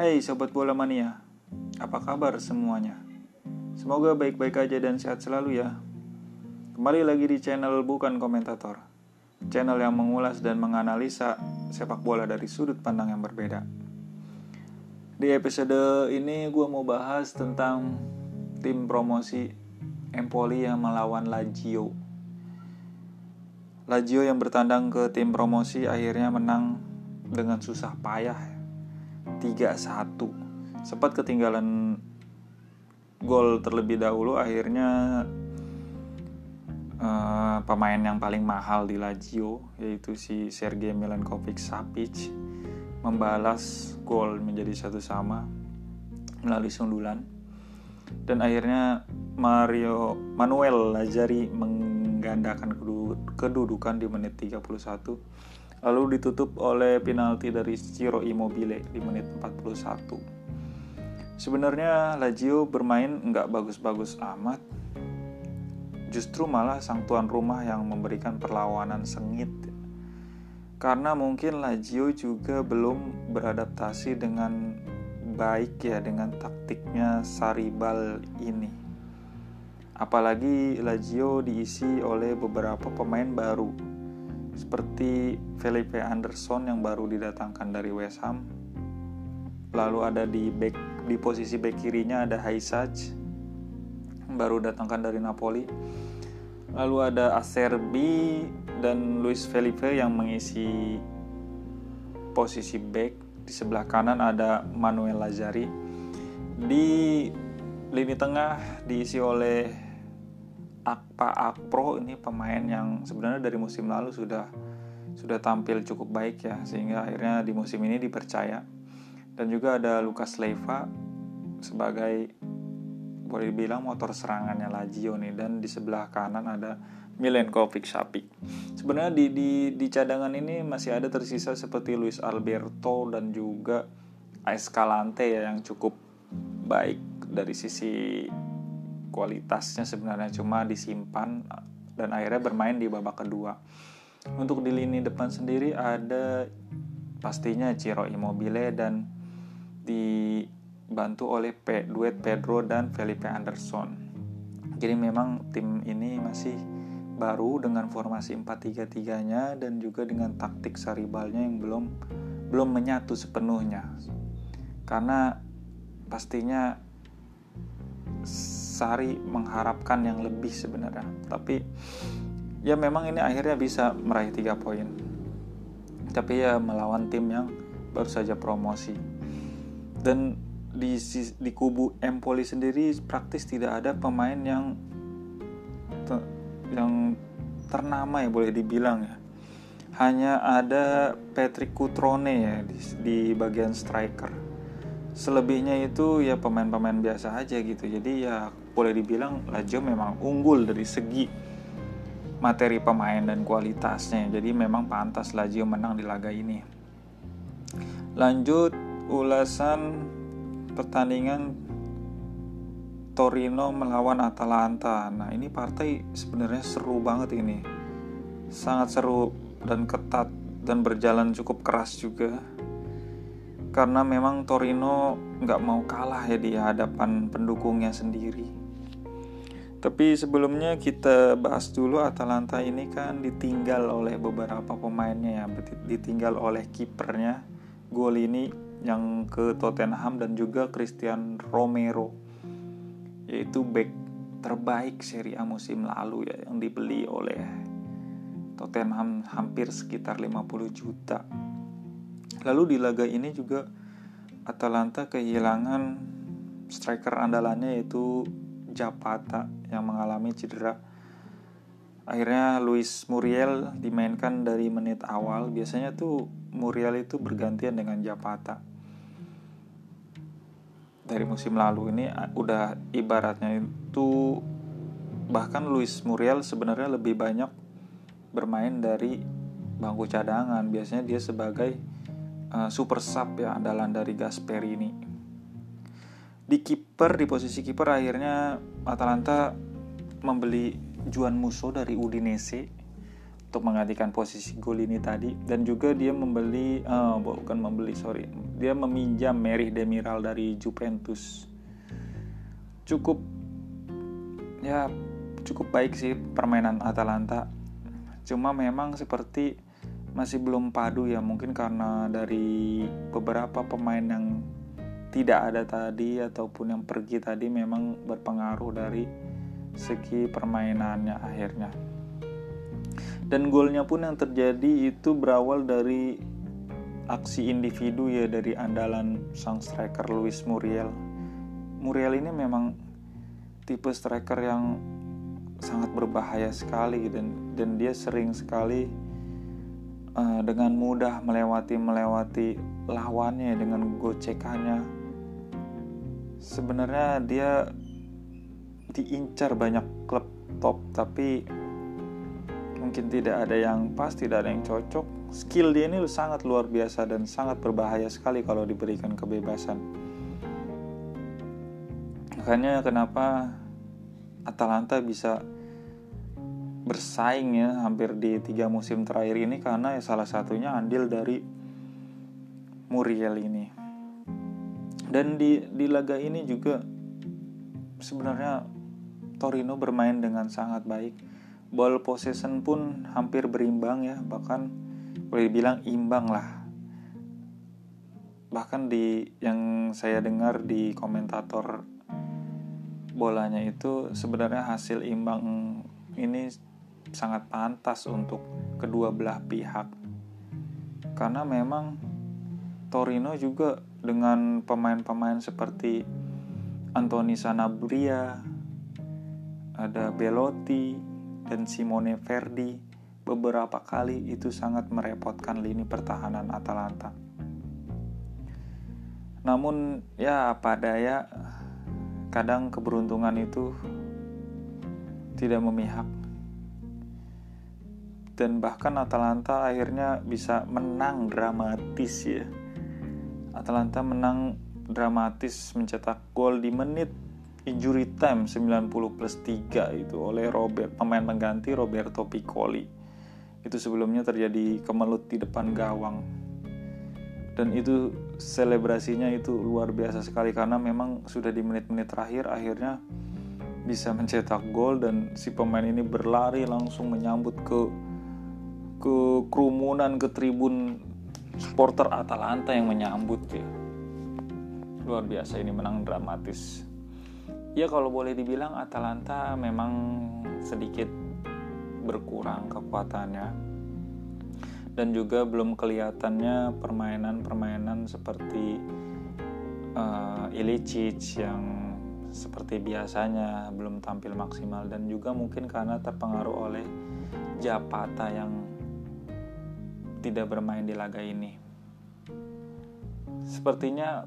Hai Sobat Bola Mania, apa kabar semuanya? Semoga baik-baik aja dan sehat selalu ya. Kembali lagi di channel Bukan Komentator, channel yang mengulas dan menganalisa sepak bola dari sudut pandang yang berbeda. Di episode ini gue mau bahas tentang tim promosi Empoli yang melawan Lazio. Lazio yang bertandang ke tim promosi akhirnya menang dengan susah payah 3-1 sempat ketinggalan gol terlebih dahulu akhirnya uh, pemain yang paling mahal di Lazio yaitu si Sergei Milankovic Savic membalas gol menjadi satu sama melalui sundulan. Dan akhirnya Mario Manuel Lazari menggandakan kedudukan di menit 31 lalu ditutup oleh penalti dari Ciro Immobile di menit 41. Sebenarnya Lazio bermain nggak bagus-bagus amat, justru malah sang tuan rumah yang memberikan perlawanan sengit. Karena mungkin Lazio juga belum beradaptasi dengan baik ya dengan taktiknya Saribal ini. Apalagi Lazio diisi oleh beberapa pemain baru seperti Felipe Anderson yang baru didatangkan dari West Ham. Lalu ada di back di posisi back kirinya ada Haisaj baru datangkan dari Napoli. Lalu ada Acerbi dan Luis Felipe yang mengisi posisi back. Di sebelah kanan ada Manuel Lazari. Di lini tengah diisi oleh Akpa Akpro ini pemain yang sebenarnya dari musim lalu sudah sudah tampil cukup baik ya sehingga akhirnya di musim ini dipercaya dan juga ada Lukas Leiva sebagai boleh dibilang motor serangannya Lazio nih dan di sebelah kanan ada Milenkovic Sapi. Sebenarnya di, di di cadangan ini masih ada tersisa seperti Luis Alberto dan juga Escalante ya yang cukup baik dari sisi kualitasnya sebenarnya cuma disimpan dan akhirnya bermain di babak kedua. Untuk di lini depan sendiri ada pastinya Ciro Immobile dan dibantu oleh P, duet Pedro dan Felipe Anderson. Jadi memang tim ini masih baru dengan formasi 4-3-3-nya dan juga dengan taktik Saribalnya yang belum belum menyatu sepenuhnya. Karena pastinya Sari mengharapkan yang lebih sebenarnya. Tapi ya memang ini akhirnya bisa meraih tiga poin. Tapi ya melawan tim yang baru saja promosi. Dan di di kubu Empoli sendiri praktis tidak ada pemain yang yang ternama ya boleh dibilang ya. Hanya ada Patrick Cutrone ya di, di bagian striker. Selebihnya itu ya pemain-pemain biasa aja gitu. Jadi ya boleh dibilang Lazio memang unggul dari segi materi pemain dan kualitasnya. Jadi memang pantas Lazio menang di laga ini. Lanjut ulasan pertandingan Torino melawan Atalanta. Nah, ini partai sebenarnya seru banget ini. Sangat seru dan ketat dan berjalan cukup keras juga. Karena memang Torino nggak mau kalah ya di hadapan pendukungnya sendiri tapi sebelumnya kita bahas dulu Atalanta ini kan ditinggal oleh beberapa pemainnya ya, ditinggal oleh kipernya gol ini yang ke Tottenham dan juga Christian Romero yaitu back terbaik Serie A musim lalu ya yang dibeli oleh Tottenham hampir sekitar 50 juta. Lalu di laga ini juga Atalanta kehilangan striker andalannya yaitu Japata yang mengalami cedera. Akhirnya Luis Muriel dimainkan dari menit awal. Biasanya tuh Muriel itu bergantian dengan Japata. Dari musim lalu ini udah ibaratnya itu bahkan Luis Muriel sebenarnya lebih banyak bermain dari bangku cadangan. Biasanya dia sebagai uh, super sub ya andalan dari Gasperini di kiper di posisi kiper akhirnya Atalanta membeli Juan Musso dari Udinese untuk menggantikan posisi Golini tadi. Dan juga dia membeli uh, bukan membeli sorry. Dia meminjam Merih Demiral dari Juventus. Cukup ya cukup baik sih permainan Atalanta. Cuma memang seperti masih belum padu ya. Mungkin karena dari beberapa pemain yang tidak ada tadi ataupun yang pergi tadi memang berpengaruh dari segi permainannya akhirnya. Dan golnya pun yang terjadi itu berawal dari aksi individu ya dari andalan sang striker Luis Muriel. Muriel ini memang tipe striker yang sangat berbahaya sekali dan dan dia sering sekali uh, dengan mudah melewati melewati lawannya dengan gocekannya sebenarnya dia diincar banyak klub top tapi mungkin tidak ada yang pas tidak ada yang cocok. Skill dia ini sangat luar biasa dan sangat berbahaya sekali kalau diberikan kebebasan. Makanya kenapa Atalanta bisa bersaing ya hampir di tiga musim terakhir ini? Karena ya salah satunya andil dari Muriel ini dan di di laga ini juga sebenarnya Torino bermain dengan sangat baik. Ball possession pun hampir berimbang ya bahkan boleh dibilang imbang lah. Bahkan di yang saya dengar di komentator bolanya itu sebenarnya hasil imbang ini sangat pantas untuk kedua belah pihak. Karena memang Torino juga dengan pemain-pemain seperti Anthony Sanabria, ada Belotti dan Simone Verdi beberapa kali itu sangat merepotkan lini pertahanan Atalanta. Namun ya apa daya kadang keberuntungan itu tidak memihak dan bahkan Atalanta akhirnya bisa menang dramatis ya Atalanta menang dramatis mencetak gol di menit injury time 90 plus 3 itu oleh Robert pemain pengganti Roberto Piccoli. Itu sebelumnya terjadi kemelut di depan gawang. Dan itu selebrasinya itu luar biasa sekali karena memang sudah di menit-menit terakhir akhirnya bisa mencetak gol dan si pemain ini berlari langsung menyambut ke ke kerumunan ke tribun supporter Atalanta yang menyambut ya. Luar biasa ini menang dramatis. Ya kalau boleh dibilang Atalanta memang sedikit berkurang kekuatannya. Dan juga belum kelihatannya permainan-permainan seperti uh, Ilicic yang seperti biasanya belum tampil maksimal. Dan juga mungkin karena terpengaruh oleh Japata yang tidak bermain di laga ini. Sepertinya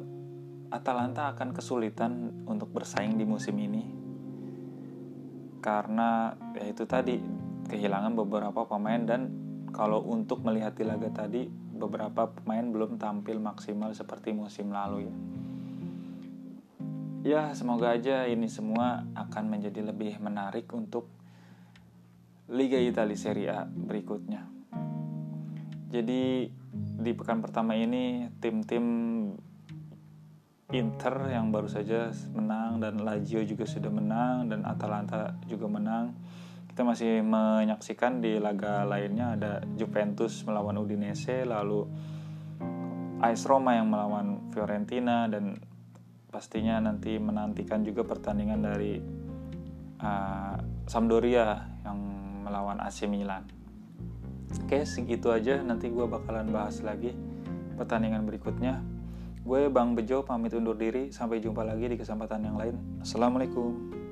Atalanta akan kesulitan untuk bersaing di musim ini karena ya itu tadi kehilangan beberapa pemain dan kalau untuk melihat di laga tadi beberapa pemain belum tampil maksimal seperti musim lalu ya. Ya, semoga aja ini semua akan menjadi lebih menarik untuk Liga Italia Serie A berikutnya. Jadi di pekan pertama ini tim-tim Inter yang baru saja menang dan Lazio juga sudah menang dan Atalanta juga menang. Kita masih menyaksikan di laga lainnya ada Juventus melawan Udinese, lalu AS Roma yang melawan Fiorentina dan pastinya nanti menantikan juga pertandingan dari uh, Sampdoria yang melawan AC Milan. Oke, segitu aja. Nanti gue bakalan bahas lagi pertandingan berikutnya. Gue Bang Bejo pamit undur diri. Sampai jumpa lagi di kesempatan yang lain. Assalamualaikum.